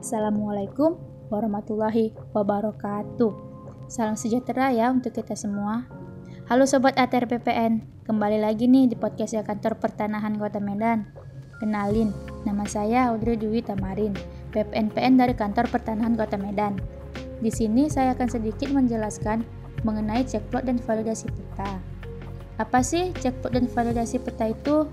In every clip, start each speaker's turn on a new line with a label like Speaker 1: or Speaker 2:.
Speaker 1: Assalamualaikum warahmatullahi wabarakatuh. Salam sejahtera ya untuk kita semua. Halo Sobat ATR PPN, kembali lagi nih di podcast kantor pertanahan Kota Medan. Kenalin, nama saya Audrey Dwi Tamarin, PPNPN dari kantor pertanahan Kota Medan. Di sini saya akan sedikit menjelaskan mengenai cekplot dan validasi peta. Apa sih cekplot dan validasi peta itu?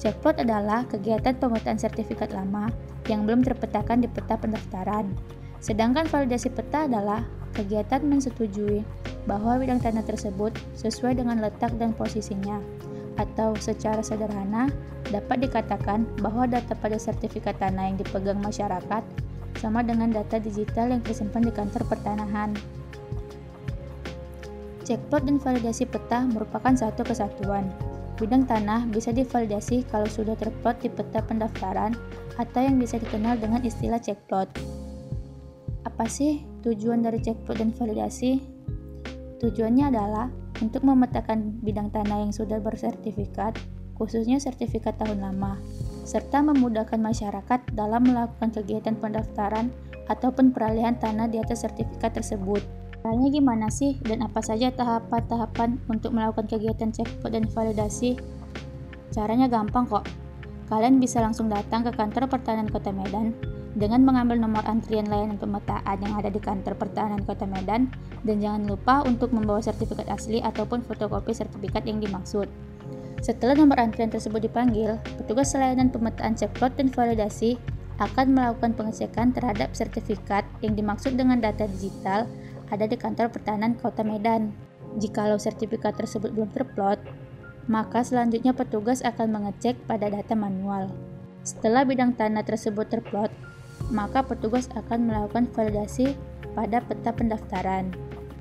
Speaker 1: Cekplot adalah kegiatan pemetaan sertifikat lama yang belum terpetakan di peta pendaftaran. Sedangkan validasi peta adalah kegiatan mensetujui bahwa bidang tanah tersebut sesuai dengan letak dan posisinya, atau secara sederhana dapat dikatakan bahwa data pada sertifikat tanah yang dipegang masyarakat sama dengan data digital yang tersimpan di kantor pertanahan. Cekplot dan validasi peta merupakan satu kesatuan, Bidang tanah bisa divalidasi kalau sudah terplot di peta pendaftaran atau yang bisa dikenal dengan istilah cekplot. Apa sih tujuan dari cekplot dan validasi? Tujuannya adalah untuk memetakan bidang tanah yang sudah bersertifikat, khususnya sertifikat tahun lama, serta memudahkan masyarakat dalam melakukan kegiatan pendaftaran ataupun peralihan tanah di atas sertifikat tersebut. Caranya gimana sih dan apa saja tahapan-tahapan untuk melakukan kegiatan cekpot dan validasi? Caranya gampang kok. Kalian bisa langsung datang ke kantor pertahanan Kota Medan dengan mengambil nomor antrian layanan pemetaan yang ada di kantor pertahanan Kota Medan dan jangan lupa untuk membawa sertifikat asli ataupun fotokopi sertifikat yang dimaksud. Setelah nomor antrian tersebut dipanggil, petugas layanan pemetaan cekplot dan validasi akan melakukan pengecekan terhadap sertifikat yang dimaksud dengan data digital ada di kantor pertahanan Kota Medan. Jikalau sertifikat tersebut belum terplot, maka selanjutnya petugas akan mengecek pada data manual. Setelah bidang tanah tersebut terplot, maka petugas akan melakukan validasi pada peta pendaftaran.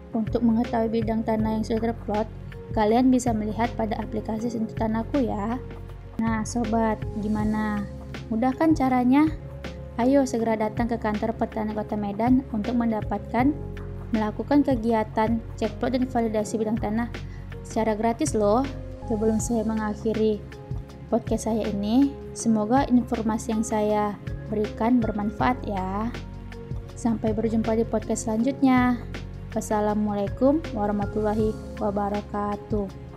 Speaker 1: Untuk mengetahui bidang tanah yang sudah terplot, kalian bisa melihat pada aplikasi Sentuh Tanahku ya. Nah, sobat, gimana? Mudah kan caranya? Ayo segera datang ke kantor pertahanan Kota Medan untuk mendapatkan melakukan kegiatan cekplot dan validasi bidang tanah secara gratis loh. Sebelum saya mengakhiri podcast saya ini, semoga informasi yang saya berikan bermanfaat ya. Sampai berjumpa di podcast selanjutnya. Wassalamualaikum warahmatullahi wabarakatuh.